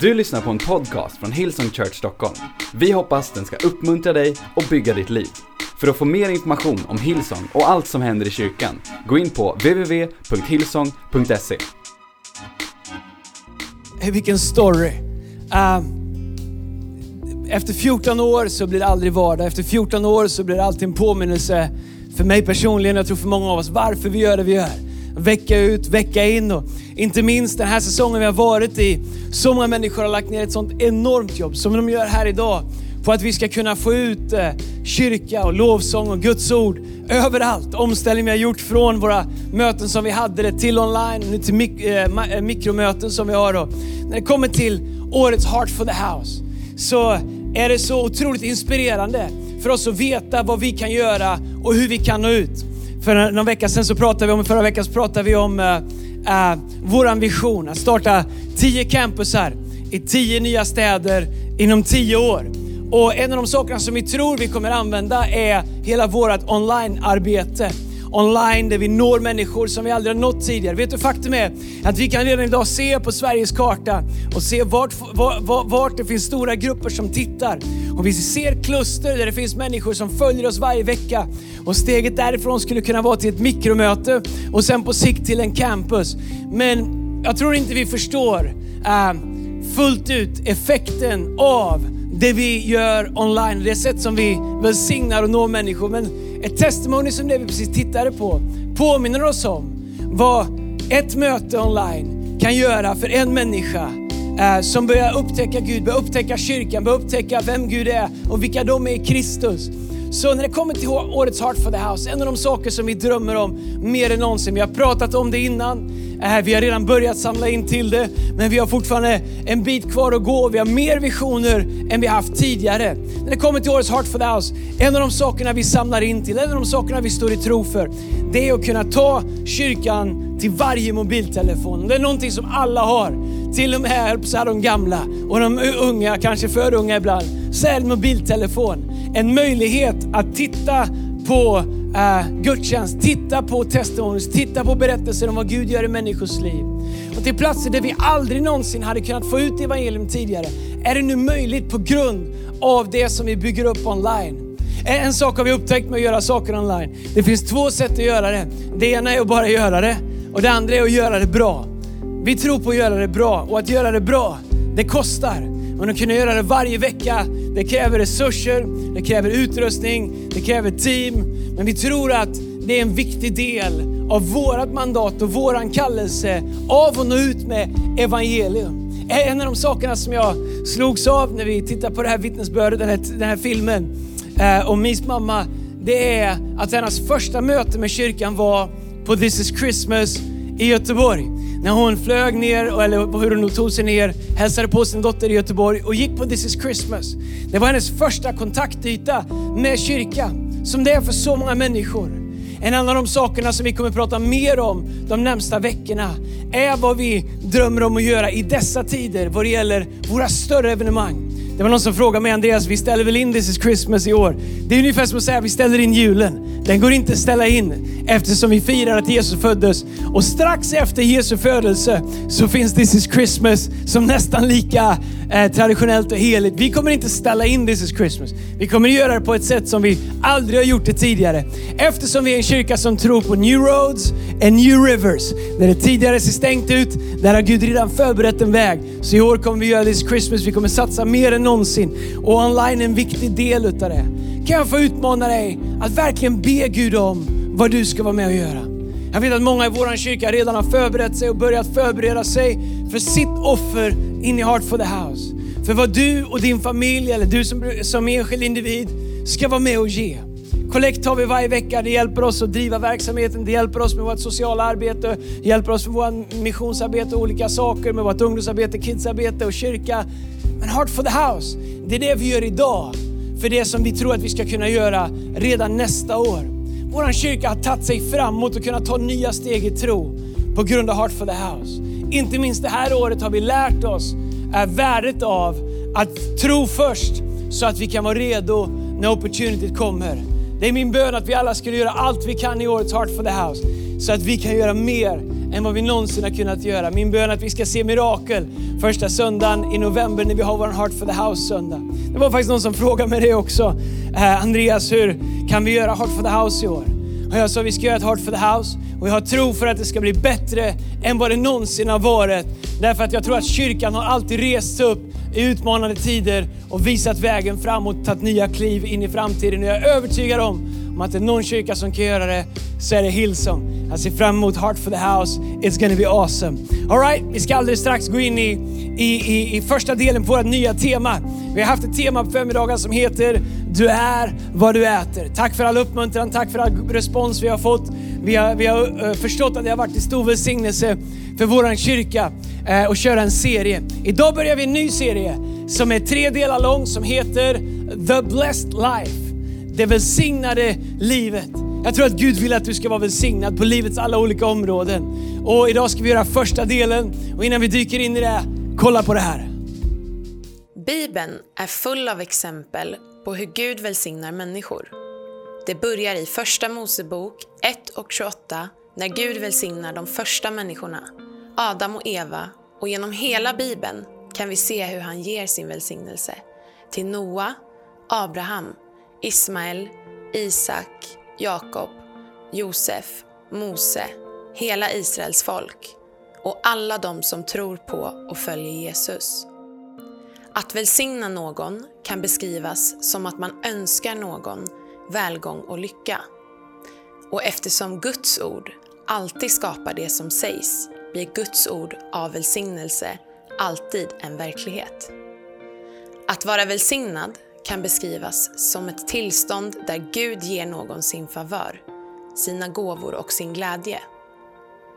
Du lyssnar på en podcast från Hillsong Church Stockholm. Vi hoppas den ska uppmuntra dig och bygga ditt liv. För att få mer information om Hillsong och allt som händer i kyrkan, gå in på www.hillsong.se. Hey, vilken story. Uh, efter 14 år så blir det aldrig vardag. Efter 14 år så blir det alltid en påminnelse för mig personligen, jag tror för många av oss, varför vi gör det vi gör. Vecka ut, vecka in och inte minst den här säsongen vi har varit i. Så många människor har lagt ner ett sånt enormt jobb som de gör här idag på att vi ska kunna få ut eh, kyrka och lovsång och Guds ord överallt. Omställning vi har gjort från våra möten som vi hade det till online, nu till mik äh, mikromöten som vi har. Och När det kommer till årets Heart for the House så är det så otroligt inspirerande för oss att veta vad vi kan göra och hur vi kan nå ut. För någon vecka sedan så pratade vi om, förra veckan så pratade vi om uh, uh, vår vision att starta tio campusar i tio nya städer inom tio år. Och en av de sakerna som vi tror vi kommer använda är hela vårt online-arbete online där vi når människor som vi aldrig har nått tidigare. Vet du, faktum är att vi kan redan idag se på Sveriges karta och se vart, vart, vart det finns stora grupper som tittar. Och vi ser kluster där det finns människor som följer oss varje vecka. Och steget därifrån skulle kunna vara till ett mikromöte och sen på sikt till en campus. Men jag tror inte vi förstår uh, fullt ut effekten av det vi gör online, det sätt som vi välsignar och når människor. Men ett testimony som det vi precis tittade på påminner oss om vad ett möte online kan göra för en människa eh, som börjar upptäcka Gud, börjar upptäcka kyrkan, börjar upptäcka vem Gud är och vilka de är i Kristus. Så när det kommer till årets Heart for the House, en av de saker som vi drömmer om mer än någonsin, vi har pratat om det innan, äh, vi har redan börjat samla in till det, men vi har fortfarande en bit kvar att gå. Vi har mer visioner än vi haft tidigare. När det kommer till årets Heart for the House, en av de sakerna vi samlar in till, en av de sakerna vi står i tro för, det är att kunna ta kyrkan till varje mobiltelefon. Det är någonting som alla har. Till och med så här de gamla och de unga, kanske för unga ibland, så är det mobiltelefon en möjlighet att titta på uh, gudstjänst, titta på testimonies, titta på berättelser om vad Gud gör i människors liv. Och till platser där vi aldrig någonsin hade kunnat få ut evangelium tidigare, är det nu möjligt på grund av det som vi bygger upp online. Eh, en sak har vi upptäckt med att göra saker online. Det finns två sätt att göra det. Det ena är att bara göra det och det andra är att göra det bra. Vi tror på att göra det bra och att göra det bra, det kostar. Men att kunna göra det varje vecka, det kräver resurser, det kräver utrustning, det kräver team. Men vi tror att det är en viktig del av vårt mandat och våran kallelse av att nå ut med evangelium. En av de sakerna som jag slogs av när vi tittade på det här vittnesbördet, den här, den här filmen eh, om Mis mamma, det är att hennes första möte med kyrkan var på This is Christmas i Göteborg. När hon flög ner, eller hur hon nu tog sig ner, hälsade på sin dotter i Göteborg och gick på This is Christmas. Det var hennes första kontaktyta med kyrkan, som det är för så många människor. En av de sakerna som vi kommer prata mer om de närmsta veckorna är vad vi drömmer om att göra i dessa tider vad det gäller våra större evenemang. Det var någon som frågade mig, Andreas, vi ställer väl in This is Christmas i år? Det är ungefär som att säga, vi ställer in julen. Den går inte att ställa in eftersom vi firar att Jesus föddes. Och strax efter Jesu födelse så finns This is Christmas som nästan lika eh, traditionellt och heligt. Vi kommer inte ställa in This is Christmas. Vi kommer göra det på ett sätt som vi aldrig har gjort det tidigare. Eftersom vi är en kyrka som tror på new roads and new rivers. Där det tidigare ser stängt ut, där har Gud redan förberett en väg. Så i år kommer vi göra This is Christmas. Vi kommer satsa mer än någonsin. Och online är en viktig del utav det. Kan jag få utmana dig att verkligen be Gud om vad du ska vara med och göra. Jag vet att många i vår kyrka redan har förberett sig och börjat förbereda sig för sitt offer in i Heart for the House. För vad du och din familj, eller du som, som enskild individ, ska vara med och ge. Kollekt tar vi varje vecka. Det hjälper oss att driva verksamheten, det hjälper oss med vårt sociala arbete, det hjälper oss med vårt missionsarbete och olika saker, med vårt ungdomsarbete, kidsarbete och kyrka. Men Heart for the House, det är det vi gör idag för det som vi tror att vi ska kunna göra redan nästa år. Vår kyrka har tagit sig framåt och kunnat ta nya steg i tro på grund av Heart for the House. Inte minst det här året har vi lärt oss är värdet av att tro först så att vi kan vara redo när opportunityt kommer. Det är min bön att vi alla skulle göra allt vi kan i årets Heart for the House så att vi kan göra mer än vad vi någonsin har kunnat göra. Min bön är att vi ska se mirakel första söndagen i november när vi har vår Heart for the House-söndag. Det var faktiskt någon som frågade mig det också. Eh, Andreas, hur kan vi göra Heart for the House i år? Och jag sa vi ska göra ett Heart for the House och jag har tro för att det ska bli bättre än vad det någonsin har varit. Därför att jag tror att kyrkan har alltid rest upp i utmanande tider och visat vägen framåt, tagit nya kliv in i framtiden. Och jag är övertygad om, om att det är någon kyrka som kan göra det så är det Hillsong. Jag ser fram emot Heart for the House. It's gonna be awesome. Alright, vi ska alldeles strax gå in i, i, i, i första delen på vårt nya tema. Vi har haft ett tema på förmiddagen som heter du är vad du äter. Tack för all uppmuntran, tack för all respons vi har fått. Vi har, vi har eh, förstått att det har varit en stor välsignelse för vår kyrka eh, att köra en serie. Idag börjar vi en ny serie som är tre delar lång som heter The Blessed Life. Det välsignade livet. Jag tror att Gud vill att du ska vara välsignad på livets alla olika områden. Och idag ska vi göra första delen och innan vi dyker in i det, kolla på det här. Bibeln är full av exempel på hur Gud välsignar människor. Det börjar i Första Mosebok 1 och 28 när Gud välsignar de första människorna, Adam och Eva, och genom hela Bibeln kan vi se hur han ger sin välsignelse till Noa, Abraham, Ismael, Isak, Jakob, Josef, Mose, hela Israels folk och alla de som tror på och följer Jesus. Att välsigna någon kan beskrivas som att man önskar någon välgång och lycka. Och eftersom Guds ord alltid skapar det som sägs blir Guds ord av välsignelse alltid en verklighet. Att vara välsignad kan beskrivas som ett tillstånd där Gud ger någon sin favör, sina gåvor och sin glädje.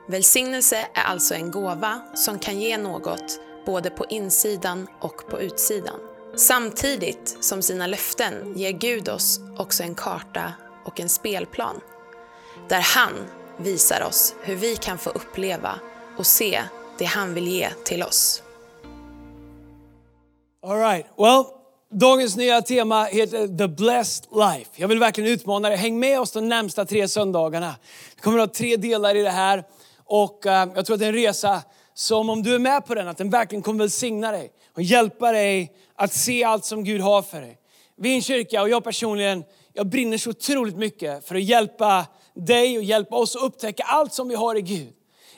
Välsignelse är alltså en gåva som kan ge något både på insidan och på utsidan. Samtidigt som sina löften ger Gud oss också en karta och en spelplan. Där han visar oss hur vi kan få uppleva och se det han vill ge till oss. All right. Well, dagens nya tema heter The Blessed Life. Jag vill verkligen utmana dig. Häng med oss de närmsta tre söndagarna. Det kommer att ha tre delar i det här. Och uh, jag tror att det är en resa som om du är med på den, att den verkligen kommer välsigna dig och hjälpa dig att se allt som Gud har för dig. Vi är en kyrka och jag personligen, jag brinner så otroligt mycket för att hjälpa dig och hjälpa oss att upptäcka allt som vi har i Gud.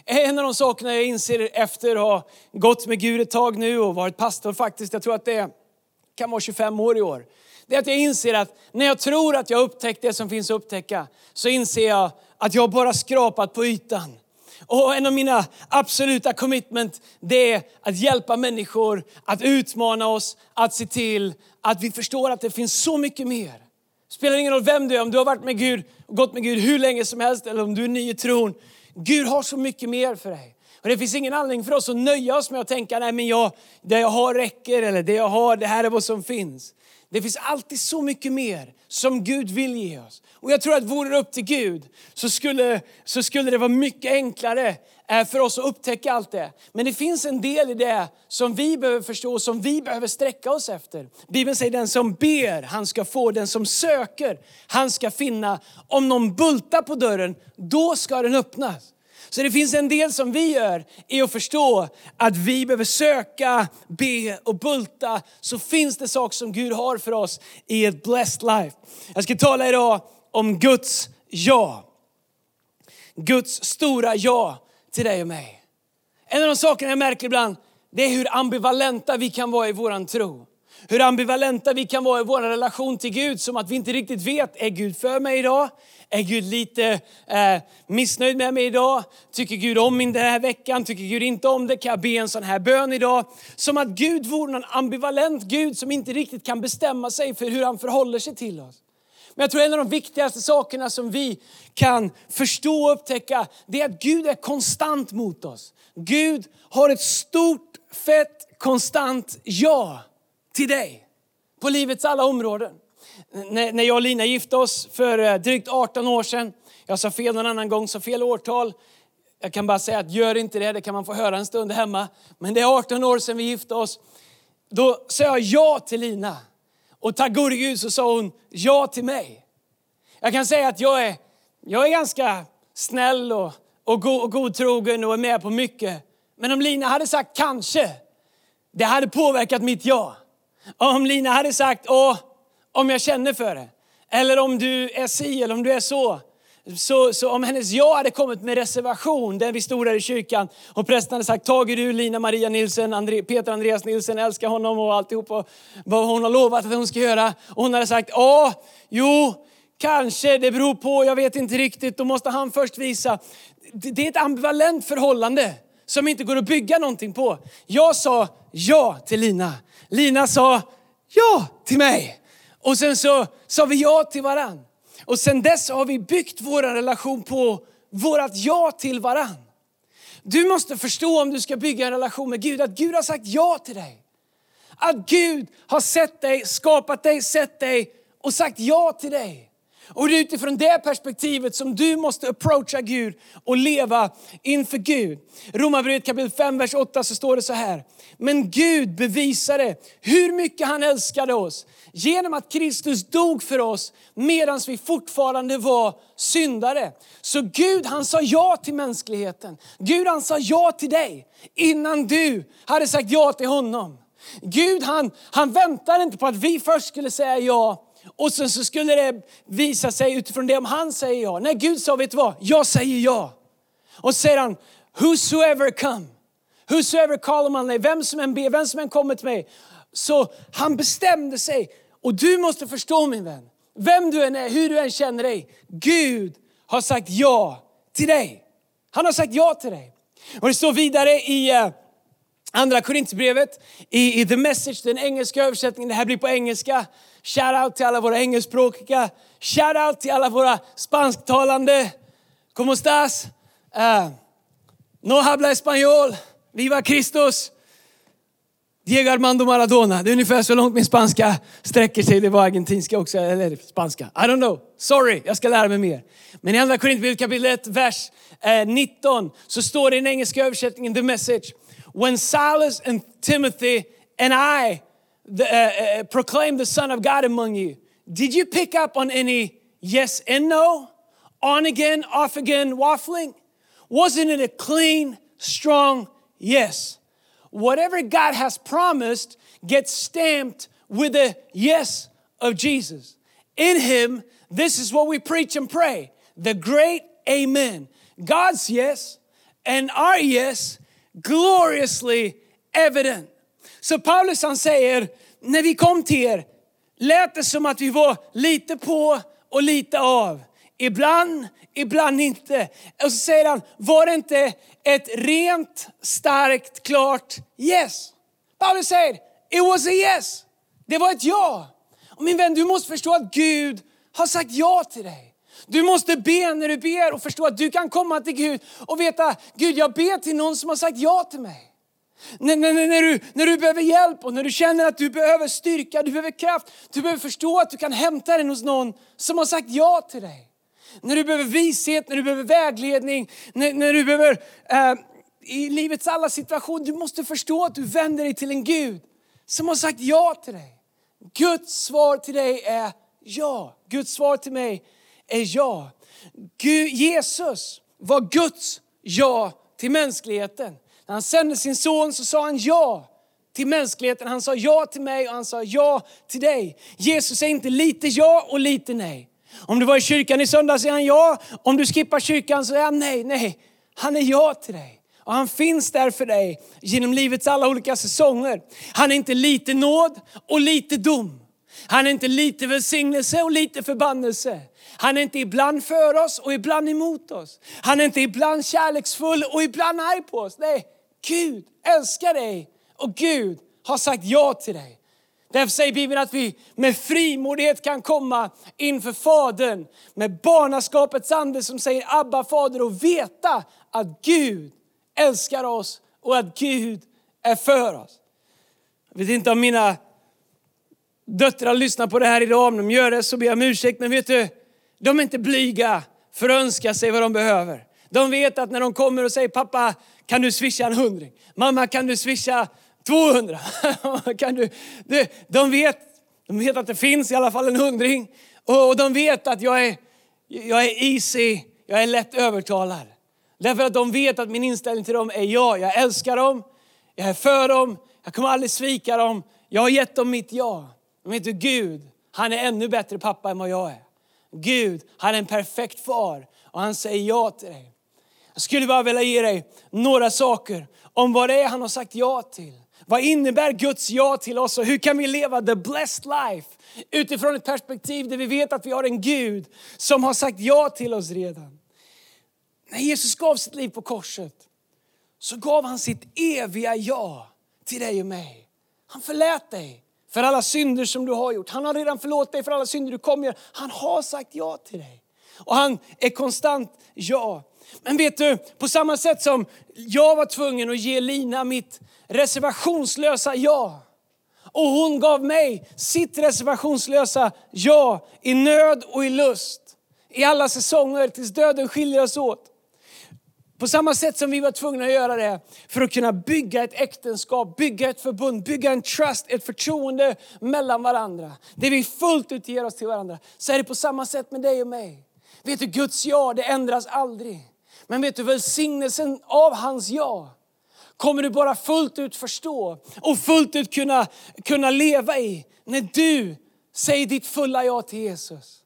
En av de sakerna jag inser efter att ha gått med Gud ett tag nu och varit pastor faktiskt, jag tror att det kan vara 25 år i år. Det är att jag inser att när jag tror att jag har upptäckt det som finns att upptäcka, så inser jag att jag bara skrapat på ytan. Och en av mina absoluta commitment, det är att hjälpa människor, att utmana oss, att se till att vi förstår att det finns så mycket mer. Spelar ingen roll vem du är, om du har varit med Gud och gått med Gud hur länge som helst eller om du är ny i tron. Gud har så mycket mer för dig. Och det finns ingen anledning för oss att nöja oss med att tänka, nej men jag, det jag har räcker eller det jag har, det här är vad som finns. Det finns alltid så mycket mer som Gud vill ge oss. Och jag tror att vore det upp till Gud så skulle, så skulle det vara mycket enklare eh, för oss att upptäcka allt det. Men det finns en del i det som vi behöver förstå, och som vi behöver sträcka oss efter. Bibeln säger den som ber, han ska få. Den som söker, han ska finna. Om någon bultar på dörren, då ska den öppnas. Så det finns en del som vi gör i att förstå att vi behöver söka, be och bulta. Så finns det saker som Gud har för oss i ett blessed life. Jag ska tala idag om Guds ja. Guds stora ja till dig och mig. En av de sakerna jag märker ibland, det är hur ambivalenta vi kan vara i våran tro. Hur ambivalenta vi kan vara i vår relation till Gud, som att vi inte riktigt vet, är Gud för mig idag? Är Gud lite eh, missnöjd med mig idag? Tycker Gud om mig den här veckan? Tycker Gud inte om det? Kan jag be en sån här bön idag? Som att Gud vore en ambivalent Gud som inte riktigt kan bestämma sig för hur han förhåller sig till oss. Men jag tror en av de viktigaste sakerna som vi kan förstå och upptäcka, det är att Gud är konstant mot oss. Gud har ett stort, fett, konstant ja till dig på livets alla områden. När jag och Lina gifte oss för eh, drygt 18 år sedan, jag sa fel någon annan gång, så fel årtal. Jag kan bara säga att gör inte det, det kan man få höra en stund hemma. Men det är 18 år sedan vi gifte oss. Då sa jag ja till Lina. Och tack gode Gud så sa hon ja till mig. Jag kan säga att jag är, jag är ganska snäll och och, go och godtrogen och är med på mycket. Men om Lina hade sagt kanske, det hade påverkat mitt ja. Om Lina hade sagt åh, om jag känner för det. Eller om du är si eller om du är så. Så, så om hennes ja hade kommit med reservation, där vi stod där i kyrkan och prästen hade sagt, tager du Lina Maria Nilsen, André, Peter Andreas Nilsen, älskar honom och alltihop och vad hon har lovat att hon ska göra. Och hon hade sagt, ja, jo, kanske, det beror på, jag vet inte riktigt, då måste han först visa. Det, det är ett ambivalent förhållande som inte går att bygga någonting på. Jag sa ja till Lina. Lina sa ja till mig. Och sen så sa vi ja till varann. Och sen dess har vi byggt vår relation på vårt ja till varann. Du måste förstå om du ska bygga en relation med Gud, att Gud har sagt ja till dig. Att Gud har sett dig, skapat dig, sett dig och sagt ja till dig. Och det är utifrån det perspektivet som du måste approacha Gud och leva inför Gud. Romarbrevet kapitel 5, vers 8 så står det så här. Men Gud bevisade hur mycket han älskade oss genom att Kristus dog för oss medan vi fortfarande var syndare. Så Gud han sa ja till mänskligheten. Gud han sa ja till dig innan du hade sagt ja till honom. Gud han, han väntade inte på att vi först skulle säga ja och sen så skulle det visa sig utifrån det om han säger ja. Nej, Gud sa, vet du vad? Jag säger ja. Och säger han, whosoever come, whosoever call on mig, vem som än ber, vem som än kommer till mig. Så han bestämde sig. Och du måste förstå min vän, vem du än är, hur du än känner dig. Gud har sagt ja till dig. Han har sagt ja till dig. Och det står vidare i uh, Andra Korinthierbrevet i, i The Message, den engelska översättningen, det här blir på engelska. Shout out till alla våra engelskspråkiga. Shout out till alla våra spansktalande. Como estás? Uh, eh, no habla español. Viva Christus. Diego Armando Maradona. Det är ungefär så långt min spanska sträcker sig. Det var argentinska också, eller spanska. I don't know. Sorry, jag ska lära mig mer. Men i Andra Korinthierbrevet kapitel 1, vers eh, 19 så står det i den engelska översättningen, the message. When Silas and Timothy and I the, uh, uh, proclaim the Son of God among you, did you pick up on any yes and no? On again, off again, waffling? Wasn't it a clean, strong yes? Whatever God has promised gets stamped with a yes of Jesus. In Him, this is what we preach and pray the great Amen. God's yes and our yes gloriously evident. Så Paulus han säger, när vi kom till er lät det som att vi var lite på och lite av. Ibland, ibland inte. Och så säger han, var det inte ett rent, starkt, klart yes? Paulus säger, it was a yes. Det var ett ja. Och min vän, du måste förstå att Gud har sagt ja till dig. Du måste be när du ber och förstå att du kan komma till Gud och veta, Gud jag ber till någon som har sagt ja till mig. När, när, när, du, när du behöver hjälp och när du känner att du behöver styrka, du behöver kraft, du behöver förstå att du kan hämta den hos någon som har sagt ja till dig. När du behöver vishet, när du behöver vägledning, när, när du behöver eh, i livets alla situationer, du måste förstå att du vänder dig till en Gud som har sagt ja till dig. Guds svar till dig är ja. Guds svar till mig är ja. Gud, Jesus var Guds ja till mänskligheten. När han sände sin son så sa han ja till mänskligheten. Han sa ja till mig och han sa ja till dig. Jesus är inte lite ja och lite nej. Om du var i kyrkan i söndags är han ja. Om du skippar kyrkan så är han nej, nej. Han är ja till dig. Och han finns där för dig genom livets alla olika säsonger. Han är inte lite nåd och lite dom. Han är inte lite välsignelse och lite förbannelse. Han är inte ibland för oss och ibland emot oss. Han är inte ibland kärleksfull och ibland arg på oss. Nej, Gud älskar dig och Gud har sagt ja till dig. Därför säger Bibeln att vi med frimodighet kan komma inför Fadern med barnaskapets ande som säger Abba Fader och veta att Gud älskar oss och att Gud är för oss. Jag vet inte om mina döttrar lyssnar på det här idag, om de gör det så ber jag om ursäkt. Men vet du, de är inte blyga för att önska sig vad de behöver. De vet att när de kommer och säger pappa kan du swisha en hundring? Mamma kan du swisha 200? kan du, de, vet, de vet att det finns i alla fall en hundring. Och de vet att jag är, jag är easy, jag är lätt övertalad. Därför att de vet att min inställning till dem är ja, jag älskar dem, jag är för dem, jag kommer aldrig svika dem, jag har gett dem mitt ja. Men vet du, Gud, han är ännu bättre pappa än vad jag är. Gud, han är en perfekt far och han säger ja till dig. Jag skulle bara vilja ge dig några saker om vad det är han har sagt ja till. Vad innebär Guds ja till oss och hur kan vi leva the blessed life utifrån ett perspektiv där vi vet att vi har en Gud som har sagt ja till oss redan. När Jesus gav sitt liv på korset så gav han sitt eviga ja till dig och mig. Han förlät dig för alla synder som du har gjort. Han har redan förlåtit dig för alla synder du kommer göra. Han har sagt ja till dig. Och han är konstant ja. Men vet du, på samma sätt som jag var tvungen att ge Lina mitt reservationslösa ja. Och hon gav mig sitt reservationslösa ja i nöd och i lust. I alla säsonger tills döden skiljer oss åt. På samma sätt som vi var tvungna att göra det för att kunna bygga ett äktenskap, bygga ett förbund, bygga en trust, ett förtroende mellan varandra. Det vi fullt ut ger oss till varandra. Så är det på samma sätt med dig och mig. Vet du, Guds ja, det ändras aldrig. Men vet du, välsignelsen av hans ja kommer du bara fullt ut förstå och fullt ut kunna, kunna leva i när du säger ditt fulla ja till Jesus.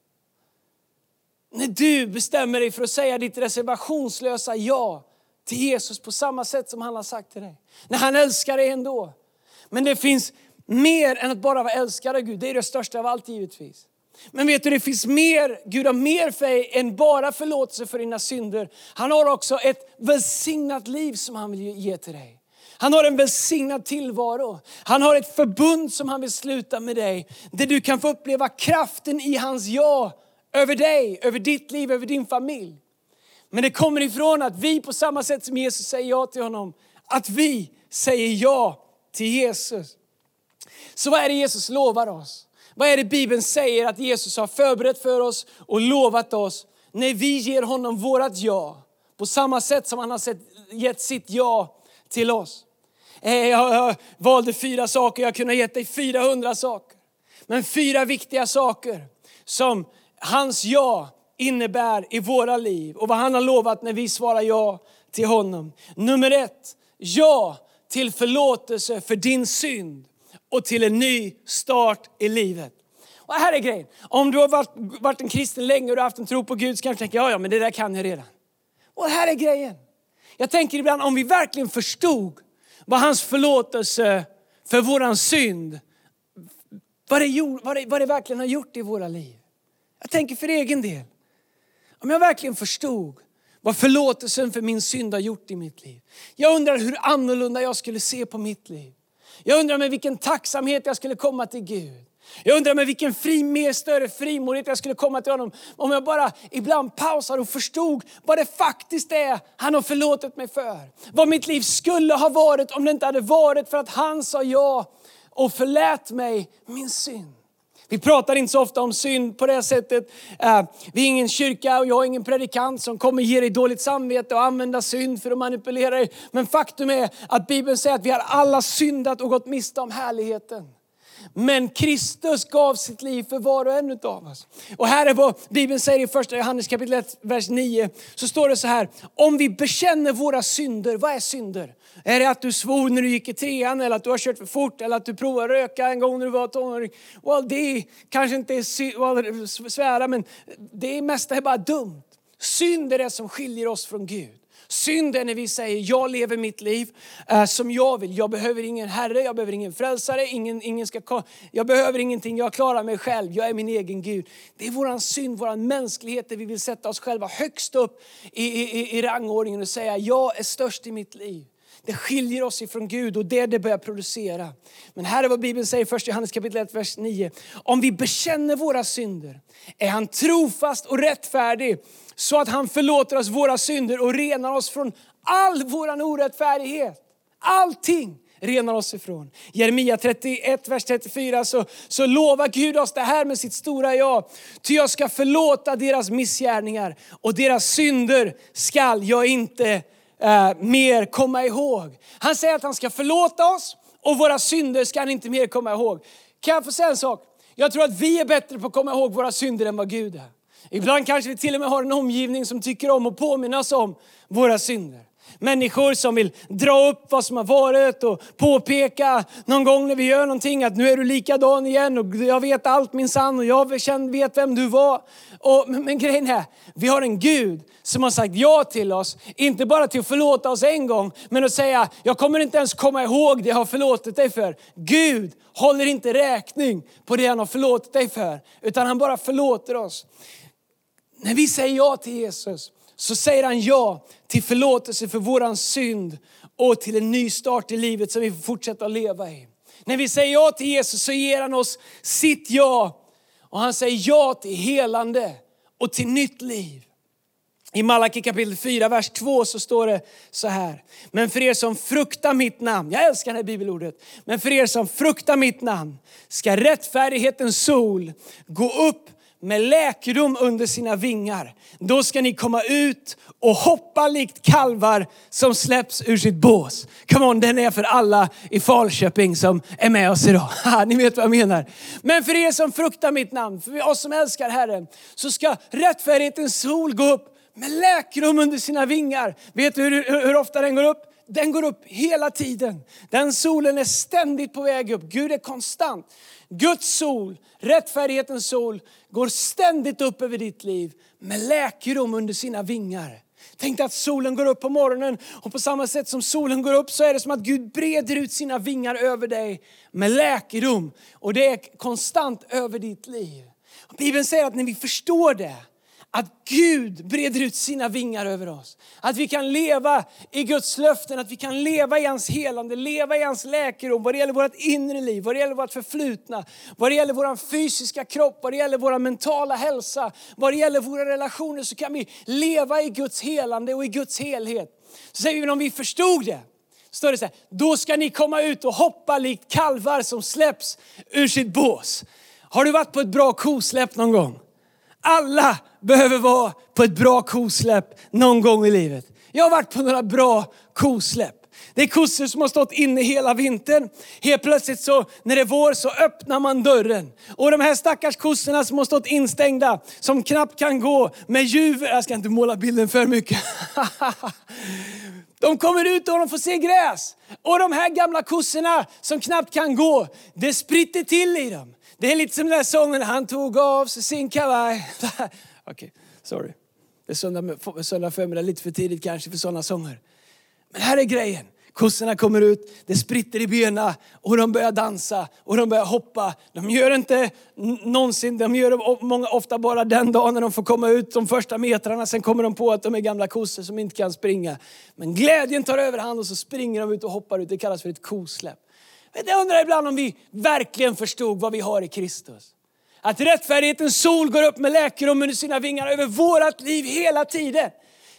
När du bestämmer dig för att säga ditt reservationslösa ja till Jesus på samma sätt som han har sagt till dig. När han älskar dig ändå. Men det finns mer än att bara vara älskad av Gud. Det är det största av allt givetvis. Men vet du, det finns mer, Gud har mer för dig än bara förlåtelse för dina synder. Han har också ett välsignat liv som han vill ge till dig. Han har en välsignad tillvaro. Han har ett förbund som han vill sluta med dig. Där du kan få uppleva kraften i hans ja över dig, över ditt liv, över din familj. Men det kommer ifrån att vi på samma sätt som Jesus säger ja till honom, att vi säger ja till Jesus. Så vad är det Jesus lovar oss? Vad är det Bibeln säger att Jesus har förberett för oss och lovat oss när vi ger honom vårat ja? På samma sätt som han har gett sitt ja till oss. Eh, jag valde fyra saker, jag kunde ha gett dig 400 saker. Men fyra viktiga saker som hans ja innebär i våra liv och vad han har lovat när vi svarar ja till honom. Nummer ett, ja till förlåtelse för din synd och till en ny start i livet. Och här är grejen, om du har varit, varit en kristen länge och du har haft en tro på Gud så kanske du tänker, ja ja men det där kan jag redan. Och här är grejen. Jag tänker ibland om vi verkligen förstod vad hans förlåtelse för våran synd, vad det, vad, det, vad det verkligen har gjort i våra liv. Jag tänker för egen del. Om jag verkligen förstod vad förlåtelsen för min synd har gjort i mitt liv. Jag undrar hur annorlunda jag skulle se på mitt liv. Jag undrar med vilken tacksamhet jag skulle komma till Gud. Jag undrar med vilken fri, mer större frimodighet jag skulle komma till honom om jag bara ibland pausar och förstod vad det faktiskt är han har förlåtit mig för. Vad mitt liv skulle ha varit om det inte hade varit för att han sa ja och förlät mig min synd. Vi pratar inte så ofta om synd på det sättet. Eh, vi är ingen kyrka och jag är ingen predikant som kommer ge dig dåligt samvete och använda synd för att manipulera dig. Men faktum är att Bibeln säger att vi har alla syndat och gått miste om härligheten. Men Kristus gav sitt liv för var och en av oss. Och här är vad Bibeln säger i första Johannes kapitel 1, vers 9. Så står det så här, om vi bekänner våra synder, vad är synder? Är det att du svor när du gick i trean eller att du har kört för fort eller att du provade röka en gång när du var tonåring? Well, det kanske inte är well, svära men det mesta är bara dumt. Synd är det som skiljer oss från Gud. Synd är när vi säger, jag lever mitt liv eh, som jag vill. Jag behöver ingen herre, jag behöver ingen frälsare, ingen, ingen ska, jag behöver ingenting, jag klarar mig själv, jag är min egen Gud. Det är våran synd, våran mänsklighet där vi vill sätta oss själva högst upp i, i, i rangordningen och säga, jag är störst i mitt liv. Det skiljer oss ifrån Gud och det det börjar producera. Men här är vad Bibeln säger, först Johannes kapitel 1, vers 9. Om vi bekänner våra synder är han trofast och rättfärdig så att han förlåter oss våra synder och renar oss från all vår orättfärdighet. Allting renar oss ifrån. Jeremia 31, vers 34 så, så lovar Gud oss det här med sitt stora ja. Ty jag ska förlåta deras missgärningar och deras synder skall jag inte eh, mer komma ihåg. Han säger att han ska förlåta oss och våra synder ska han inte mer komma ihåg. Kan jag få säga en sak? Jag tror att vi är bättre på att komma ihåg våra synder än vad Gud är. Ibland kanske vi till och med har en omgivning som tycker om att påminna oss om våra synder. Människor som vill dra upp vad som har varit och påpeka någon gång när vi gör någonting att nu är du likadan igen och jag vet allt min sann och jag vet vem du var. Och, men, men grejen är, vi har en Gud som har sagt ja till oss. Inte bara till att förlåta oss en gång, men att säga jag kommer inte ens komma ihåg det jag har förlåtit dig för. Gud håller inte räkning på det han har förlåtit dig för, utan han bara förlåter oss. När vi säger ja till Jesus så säger han ja till förlåtelse för våran synd och till en ny start i livet som vi får fortsätta att leva i. När vi säger ja till Jesus så ger han oss sitt ja. Och han säger ja till helande och till nytt liv. I Malaki kapitel 4, vers 2 så står det så här. Men för er som fruktar mitt namn, jag älskar det här bibelordet. Men för er som fruktar mitt namn ska rättfärdighetens sol gå upp med läkedom under sina vingar. Då ska ni komma ut och hoppa likt kalvar som släpps ur sitt bås. Come on, den är för alla i Falköping som är med oss idag. ni vet vad jag menar. Men för er som fruktar mitt namn, för oss som älskar Herren, så ska rättfärdighetens sol gå upp med läkedom under sina vingar. Vet du hur, hur ofta den går upp? Den går upp hela tiden. Den solen är ständigt på väg upp. Gud är konstant. Guds sol, rättfärdighetens sol, går ständigt upp över ditt liv med läkedom under sina vingar. Tänk att solen går upp på morgonen och på samma sätt som solen går upp så är det som att Gud breder ut sina vingar över dig med läkedom. Och det är konstant över ditt liv. Bibeln säger att när vi förstår det att Gud breder ut sina vingar över oss. Att vi kan leva i Guds löften, att vi kan leva i hans helande, leva i hans läkedom vad det gäller vårt inre liv, vad det gäller vårt förflutna, vad det gäller vår fysiska kropp, vad det gäller vår mentala hälsa, vad det gäller våra relationer så kan vi leva i Guds helande och i Guds helhet. Så säger vi om vi förstod det, står det så här, då ska ni komma ut och hoppa likt kalvar som släpps ur sitt bås. Har du varit på ett bra kosläpp någon gång? Alla behöver vara på ett bra kosläpp någon gång i livet. Jag har varit på några bra kosläpp. Det är kossor som har stått inne hela vintern. Helt plötsligt så när det är vår så öppnar man dörren. Och de här stackars kossorna som har stått instängda, som knappt kan gå med juver. Jag ska inte måla bilden för mycket. De kommer ut och de får se gräs. Och de här gamla kossorna som knappt kan gå, det spritter till i dem. Det är lite som den där sången, han tog av sig sin kavaj. Okej, okay, sorry. Det är söndag, söndag förmiddag, lite för tidigt kanske för sådana sånger. Men här är grejen. Kossorna kommer ut, det spritter i benen och de börjar dansa och de börjar hoppa. De gör inte någonsin, de gör det många, ofta bara den dagen när de får komma ut de första metrarna. Sen kommer de på att de är gamla kossor som inte kan springa. Men glädjen tar överhand och så springer de ut och hoppar ut. Det kallas för ett kosläpp. Men Jag undrar ibland om vi verkligen förstod vad vi har i Kristus. Att rättfärdighetens sol går upp med läkedom under sina vingar över vårt liv hela tiden.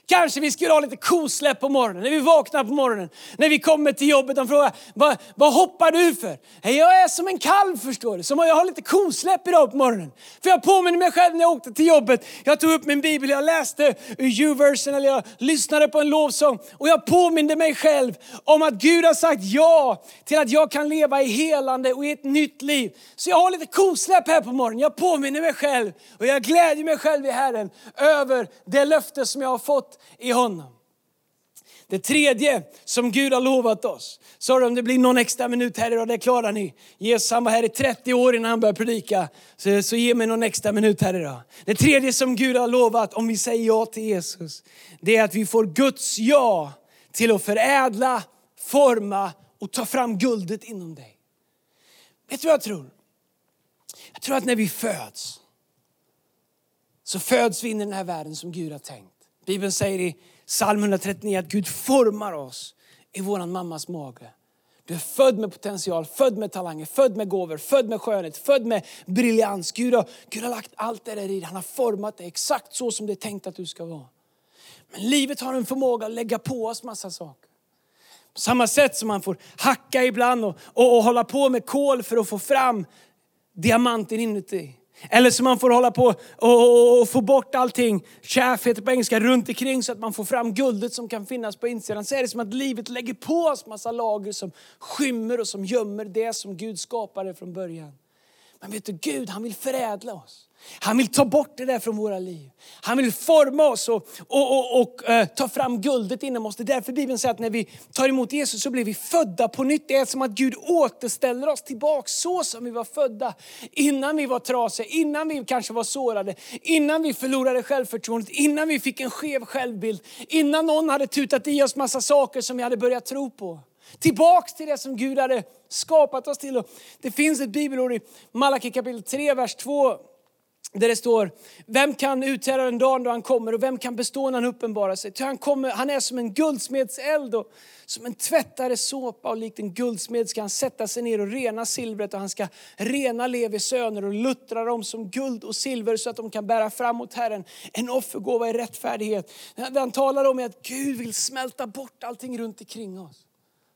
Kanske vi skulle ha lite kosläpp på morgonen, när vi vaknar på morgonen, när vi kommer till jobbet. De frågar, vad, vad hoppar du för? Jag är som en kalv förstår du, som jag har lite kosläpp idag på morgonen. För jag påminner mig själv när jag åkte till jobbet, jag tog upp min bibel, jag läste ur U-versen eller jag lyssnade på en lovsång och jag påminde mig själv om att Gud har sagt ja till att jag kan leva i helande och i ett nytt liv. Så jag har lite kosläpp här på morgonen, jag påminner mig själv och jag glädjer mig själv i Herren över det löfte som jag har fått i honom. Det tredje som Gud har lovat oss. Sorry om det blir någon extra minut här idag, det klarar ni. Jesus han var här i 30 år innan han började predika. Så, så ge mig någon extra minut här idag. Det tredje som Gud har lovat om vi säger ja till Jesus. Det är att vi får Guds ja till att förädla, forma och ta fram guldet inom dig. Vet du vad jag tror? Jag tror att när vi föds så föds vi in i den här världen som Gud har tänkt. Bibeln säger i psalm 139 att Gud formar oss i vår mammas mage. Du är född med potential, född med talanger, född med gåvor, född med skönhet, född med briljans. Gud har, Gud har lagt allt det där i dig. Han har format dig exakt så som det är tänkt att du ska vara. Men livet har en förmåga att lägga på oss massa saker. På samma sätt som man får hacka ibland och, och, och hålla på med kol för att få fram diamanten inuti. Eller så man får hålla på och, och få bort allting, chaff heter på engelska, runt omkring så att man får fram guldet som kan finnas på insidan. Så är det som att livet lägger på oss massa lager som skymmer och som gömmer det som Gud skapade från början. Men vet du, Gud han vill förädla oss. Han vill ta bort det där från våra liv. Han vill forma oss och, och, och, och uh, ta fram guldet inom oss. Det är därför Bibeln säger att när vi tar emot Jesus så blir vi födda på nytt. Det är som att Gud återställer oss tillbaka så som vi var födda. Innan vi var trasiga, innan vi kanske var sårade, innan vi förlorade självförtroendet, innan vi fick en skev självbild, innan någon hade tutat i oss massa saker som vi hade börjat tro på. Tillbaks till det som Gud hade skapat oss till. Det finns ett bibelord i Malaki kapitel 3, vers 2 där det står, vem kan uthärda den dagen då han kommer och vem kan bestå när han uppenbarar sig? han, kommer, han är som en guldsmedseld och som en tvättare såpa och likt en guldsmed ska han sätta sig ner och rena silvret och han ska rena Levi söner och luttra dem som guld och silver så att de kan bära fram mot Herren en offergåva i rättfärdighet. Det han talar om är att Gud vill smälta bort allting runt omkring oss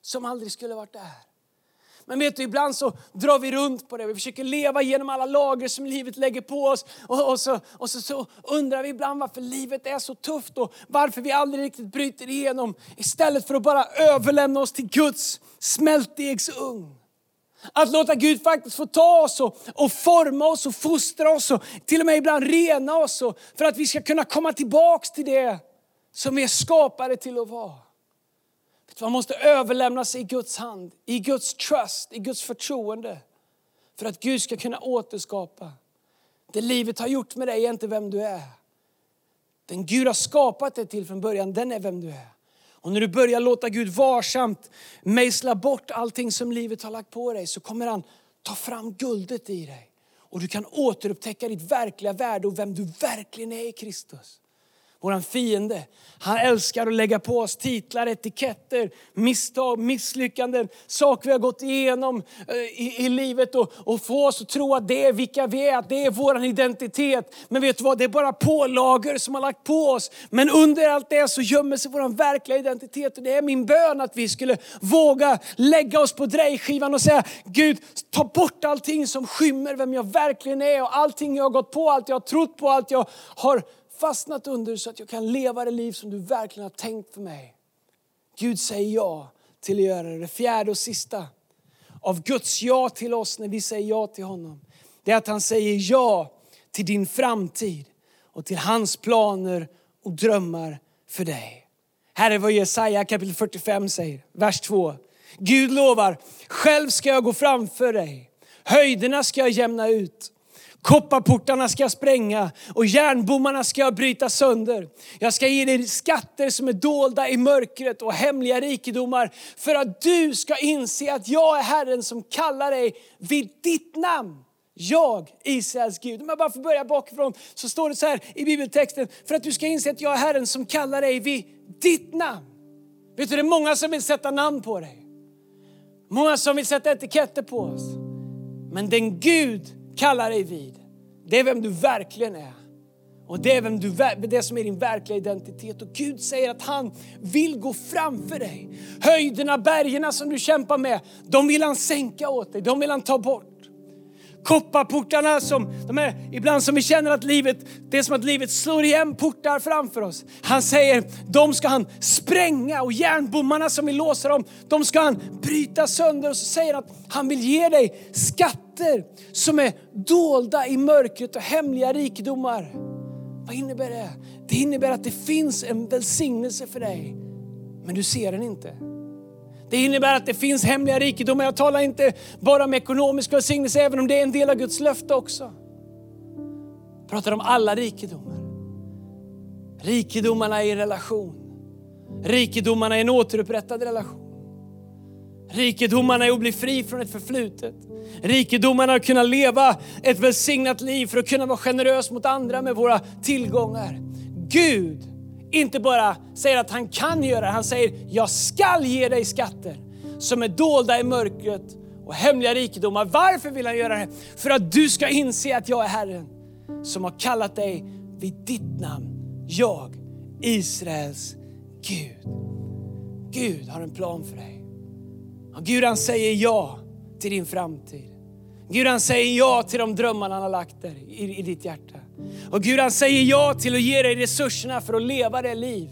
som aldrig skulle varit där. Men vet du, ibland så drar vi runt på det. Vi försöker leva genom alla lager som livet lägger på oss. Och, och, så, och så, så, undrar vi ibland varför livet är så tufft och varför vi aldrig riktigt bryter igenom. Istället för att bara överlämna oss till Guds smältdegsugn. Att låta Gud faktiskt få ta oss och, och, forma oss och fostra oss och till och med ibland rena oss och, för att vi ska kunna komma tillbaks till det som vi är skapade till att vara. Man måste överlämna sig i Guds hand, i Guds trust, i Guds förtroende. För att Gud ska kunna återskapa. Det livet har gjort med dig är inte vem du är. Den Gud har skapat dig till från början, den är vem du är. Och när du börjar låta Gud varsamt mejsla bort allting som livet har lagt på dig så kommer han ta fram guldet i dig. Och du kan återupptäcka ditt verkliga värde och vem du verkligen är i Kristus vår fiende. Han älskar att lägga på oss titlar, etiketter, misstag, misslyckanden, saker vi har gått igenom eh, i, i livet och, och få oss att tro att det är vilka vi är, att det är vår identitet. Men vet du vad, det är bara pålagor som har lagt på oss. Men under allt det så gömmer sig vår verkliga identitet. Och det är min bön att vi skulle våga lägga oss på drejskivan och säga, Gud ta bort allting som skymmer vem jag verkligen är och allting jag har gått på, allt jag har trott på, allt jag har fastnat under så att jag kan leva det liv som du verkligen har tänkt för mig. Gud säger ja till att göra det. Det fjärde och sista av Guds ja till oss när vi säger ja till honom. Det är att han säger ja till din framtid och till hans planer och drömmar för dig. Här är vad Jesaja kapitel 45 säger, vers 2. Gud lovar, själv ska jag gå framför dig. Höjderna ska jag jämna ut Kopparportarna ska jag spränga och järnbommarna ska jag bryta sönder. Jag ska ge dig skatter som är dolda i mörkret och hemliga rikedomar för att du ska inse att jag är Herren som kallar dig vid ditt namn. Jag, Israels Gud. Om jag bara får börja bakifrån så står det så här i bibeltexten. För att du ska inse att jag är Herren som kallar dig vid ditt namn. Vet du, det är många som vill sätta namn på dig. Många som vill sätta etiketter på oss. Men den Gud kallar dig vid, det är vem du verkligen är. Och det är vem du, det som är din verkliga identitet. Och Gud säger att han vill gå framför dig. Höjderna, bergen som du kämpar med, de vill han sänka åt dig. De vill han ta bort. Kopparportarna som, de är ibland som vi känner att livet, det är som att livet slår igen portar framför oss. Han säger, de ska han spränga och järnbommarna som vi låser dem, de ska han bryta sönder. Och så säger han att han vill ge dig skatter som är dolda i mörkret och hemliga rikedomar. Vad innebär det? Det innebär att det finns en välsignelse för dig, men du ser den inte. Det innebär att det finns hemliga rikedomar. Jag talar inte bara om ekonomisk välsignelse, även om det är en del av Guds löfte också. Jag pratar om alla rikedomar. Rikedomarna i relation. Rikedomarna i en återupprättad relation. Rikedomarna är att bli fri från ett förflutet. Rikedomarna att kunna leva ett välsignat liv för att kunna vara generös mot andra med våra tillgångar. Gud inte bara säger att han kan göra det, han säger jag skall ge dig skatter som är dolda i mörkret och hemliga rikedomar. Varför vill han göra det? För att du ska inse att jag är Herren som har kallat dig vid ditt namn. Jag, Israels Gud. Gud har en plan för dig. Och Gud han säger ja till din framtid. Gud han säger ja till de drömmar han har lagt där i, i ditt hjärta. Och Gud han säger ja till att ge dig resurserna för att leva det liv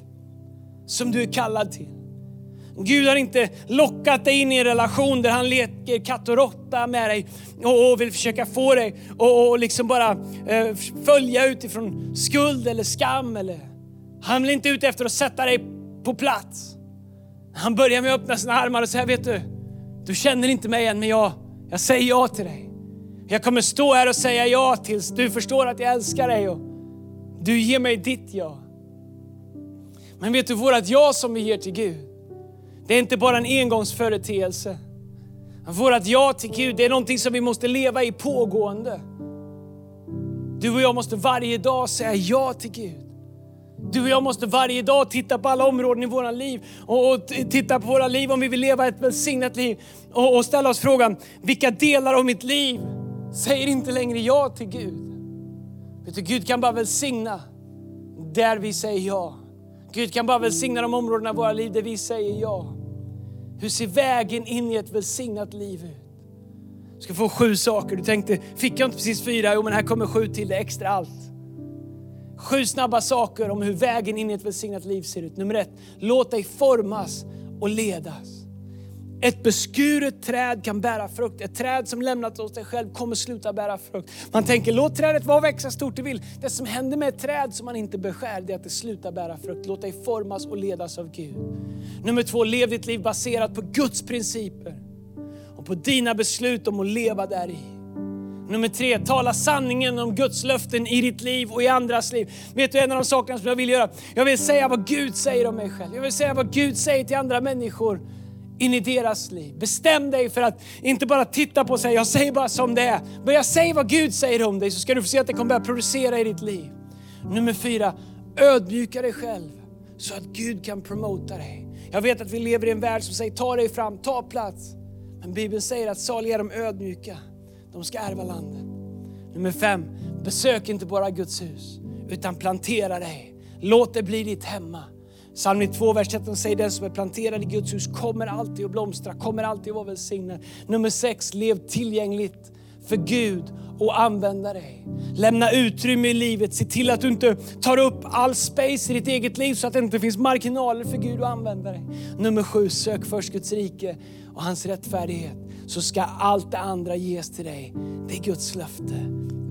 som du är kallad till. Gud har inte lockat dig in i en relation där han leker katt och råtta med dig och, vill försöka få dig och, liksom bara eh, följa utifrån skuld eller skam. Eller. Han vill inte ute efter att sätta dig på plats. Han börjar med att öppna sina armar och säga, vet du, du känner inte mig än men jag, jag säger ja till dig. Jag kommer stå här och säga ja tills du förstår att jag älskar dig och du ger mig ditt ja. Men vet du, vårat ja som vi ger till Gud, det är inte bara en engångsföreteelse. Vårat ja till Gud, det är någonting som vi måste leva i pågående. Du och jag måste varje dag säga ja till Gud. Du och jag måste varje dag titta på alla områden i våra liv och, och titta på våra liv om vi vill leva ett välsignat liv och, och ställa oss frågan, vilka delar av mitt liv säger inte längre ja till Gud? Vet du, Gud kan bara välsigna där vi säger ja. Gud kan bara välsigna de områdena i våra liv där vi säger ja. Hur ser vägen in i ett välsignat liv ut? Du ska få sju saker. Du tänkte, fick jag inte precis fyra? Jo, men här kommer sju till, det extra allt. Sju snabba saker om hur vägen in i ett välsignat liv ser ut. Nummer ett, låt dig formas och ledas. Ett beskuret träd kan bära frukt. Ett träd som lämnat åt sig själv kommer sluta bära frukt. Man tänker, låt trädet vara växa stort det vill. Det som händer med ett träd som man inte beskär, det är att det slutar bära frukt. Låt dig formas och ledas av Gud. Nummer två, lev ditt liv baserat på Guds principer och på dina beslut om att leva där i. Nummer tre, tala sanningen om Guds löften i ditt liv och i andras liv. Vet du en av de sakerna som jag vill göra? Jag vill säga vad Gud säger om mig själv. Jag vill säga vad Gud säger till andra människor in i deras liv. Bestäm dig för att inte bara titta på och säga, jag säger bara som det är. Börja säga vad Gud säger om dig så ska du få se att det kommer börja producera i ditt liv. Nummer fyra, ödmjuka dig själv så att Gud kan promota dig. Jag vet att vi lever i en värld som säger, ta dig fram, ta plats. Men Bibeln säger att saliga är de ödmjuka, de ska ärva landet. Nummer fem, besök inte bara Guds hus, utan plantera dig. Låt det bli ditt hemma. Psalm 92, vers 13 säger den som är planterad i Guds hus kommer alltid att blomstra, kommer alltid att vara välsignad. Nummer 6, lev tillgängligt för Gud och använda dig. Lämna utrymme i livet, se till att du inte tar upp all space i ditt eget liv så att det inte finns marginaler för Gud att använda dig. Nummer 7, sök först Guds rike och hans rättfärdighet så ska allt det andra ges till dig. Det är Guds löfte.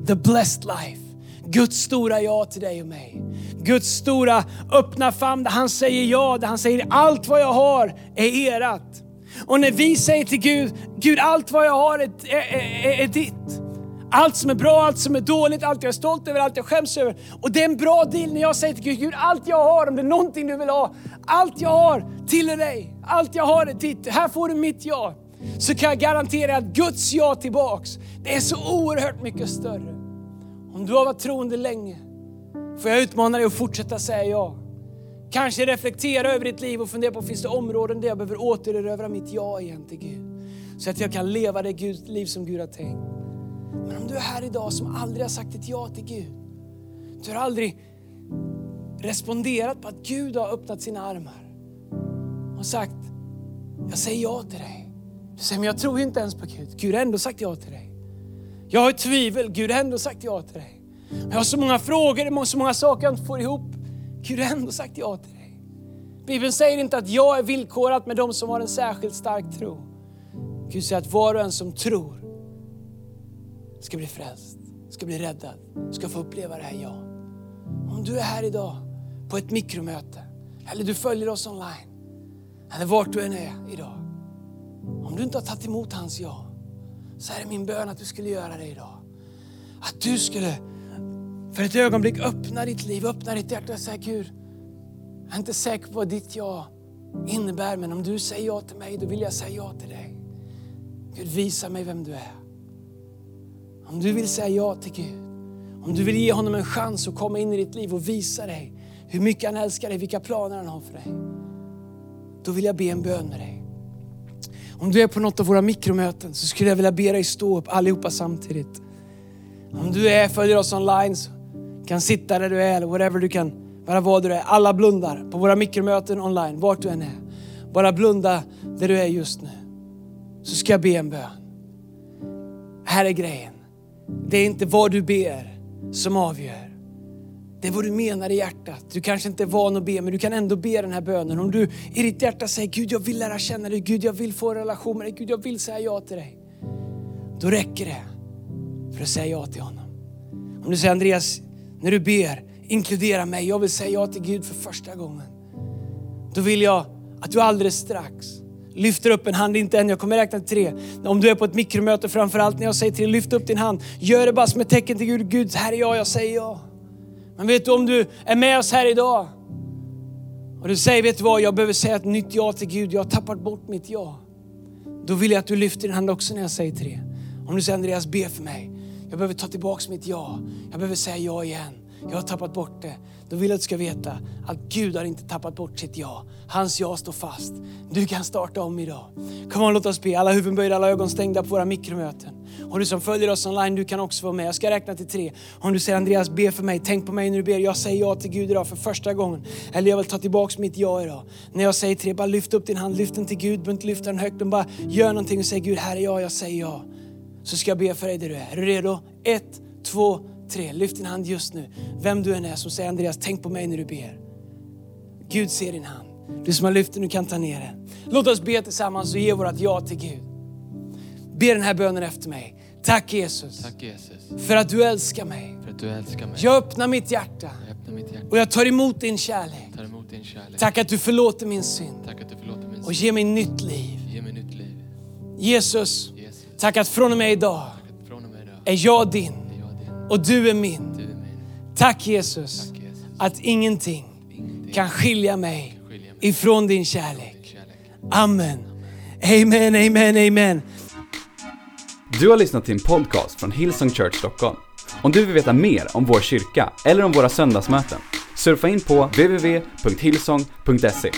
The blessed life. Guds stora ja till dig och mig. Guds stora öppna famn där han säger ja, där han säger allt vad jag har är erat. Och när vi säger till Gud, Gud allt vad jag har är, är, är, är ditt. Allt som är bra, allt som är dåligt, allt jag är stolt över, allt jag skäms över. Och det är en bra deal när jag säger till Gud, Gud allt jag har, om det är någonting du vill ha, allt jag har tillhör dig. Allt jag har är ditt. Här får du mitt ja. Så kan jag garantera att Guds ja tillbaks, det är så oerhört mycket större. Om du har varit troende länge, får jag utmana dig att fortsätta säga ja. Kanske reflektera över ditt liv och fundera på, finns det områden där jag behöver återerövra mitt ja igen till Gud? Så att jag kan leva det Gud, liv som Gud har tänkt. Men om du är här idag som aldrig har sagt ett ja till Gud. Du har aldrig responderat på att Gud har öppnat sina armar och sagt, jag säger ja till dig. Du säger, men jag tror inte ens på Gud. Gud har ändå sagt ja till dig. Jag har tvivel, Gud har ändå sagt ja till dig. Jag har så många frågor, så många saker jag inte får ihop. Gud har ändå sagt ja till dig. Bibeln säger inte att jag är villkorat med de som har en särskilt stark tro. Gud säger att var och en som tror ska bli frälst, ska bli räddad, ska få uppleva det här ja. Om du är här idag på ett mikromöte, eller du följer oss online, eller vart du än är idag. Om du inte har tagit emot hans ja, så här är min bön att du skulle göra det idag. Att du skulle för ett ögonblick öppna ditt liv, öppna ditt hjärta och säga Gud, jag är inte säker på vad ditt ja innebär, men om du säger ja till mig, då vill jag säga ja till dig. Gud, visa mig vem du är. Om du vill säga ja till Gud, om du vill ge honom en chans att komma in i ditt liv och visa dig hur mycket han älskar dig, vilka planer han har för dig. Då vill jag be en bön med dig. Om du är på något av våra mikromöten så skulle jag vilja be dig stå upp allihopa samtidigt. Om du är, följer oss online så kan sitta där du är eller whatever du kan, bara vad du är. Alla blundar på våra mikromöten online, vart du än är. Bara blunda där du är just nu. Så ska jag be en bön. Här är grejen. Det är inte vad du ber som avgör det är vad du menar i hjärtat. Du kanske inte är van att be, men du kan ändå be den här bönen. Om du i ditt hjärta säger Gud, jag vill lära känna dig. Gud, jag vill få en relation med dig. Gud, jag vill säga ja till dig. Då räcker det för att säga ja till honom. Om du säger Andreas, när du ber, inkludera mig. Jag vill säga ja till Gud för första gången. Då vill jag att du alldeles strax lyfter upp en hand, inte än, jag kommer räkna till tre. Om du är på ett mikromöte framförallt när jag säger till lyft upp din hand. Gör det bara som ett tecken till Gud. Gud, här är jag, jag säger ja. Men vet du om du är med oss här idag och du säger, vet du vad, jag behöver säga ett nytt ja till Gud, jag har tappat bort mitt ja. Då vill jag att du lyfter din hand också när jag säger tre. Om du säger Andreas, be för mig. Jag behöver ta tillbaka mitt ja. Jag behöver säga ja igen. Jag har tappat bort det. Då vill jag att du ska veta att Gud har inte tappat bort sitt ja. Hans ja står fast. Du kan starta om idag. Kom on, låt oss be. Alla huvuden böjda, alla ögon stängda på våra mikromöten. Och du som följer oss online, du kan också vara med. Jag ska räkna till tre. Om du säger Andreas, be för mig. Tänk på mig när du ber. Jag säger ja till Gud idag för första gången. Eller jag vill ta tillbaka mitt ja idag. När jag säger tre, bara lyft upp din hand. Lyft den till Gud. Du behöver inte lyfta den högt. Men bara gör någonting och säg Gud, här är jag. Jag säger ja. Så ska jag be för dig där du är. Är du redo? Ett, två, tre. Lyft din hand just nu. Vem du än är som säger Andreas, tänk på mig när du ber. Gud ser din hand. Du som har lyft den, du kan ta ner den. Låt oss be tillsammans och ge vårt ja till Gud. Be den här bönen efter mig. Tack Jesus. Tack Jesus För att du älskar mig. för att du älskar mig. Jag öppnar mitt hjärta Jag öppnar mitt hjärta och jag tar emot din kärlek. tar emot din kärlek. Tack att du förlåter min synd Tack att du förlåter min och ger mig nytt liv. Ge mig nytt liv. Jesus, Jesus, tack att från och med idag från och med idag är jag din. Och du är min. Du är min. Tack Jesus Tack Jesus. att ingenting Ingenting kan skilja mig ifrån din från kärlek. din kärlek. Amen. Amen, amen, amen. Du har lyssnat till en podcast från Hillsong Church Stockholm. Om du vill veta mer om vår kyrka eller om våra söndagsmöten, surfa in på www.hillsong.se.